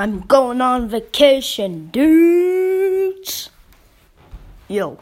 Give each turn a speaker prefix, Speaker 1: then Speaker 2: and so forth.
Speaker 1: I'm going on vacation, dudes. Yo.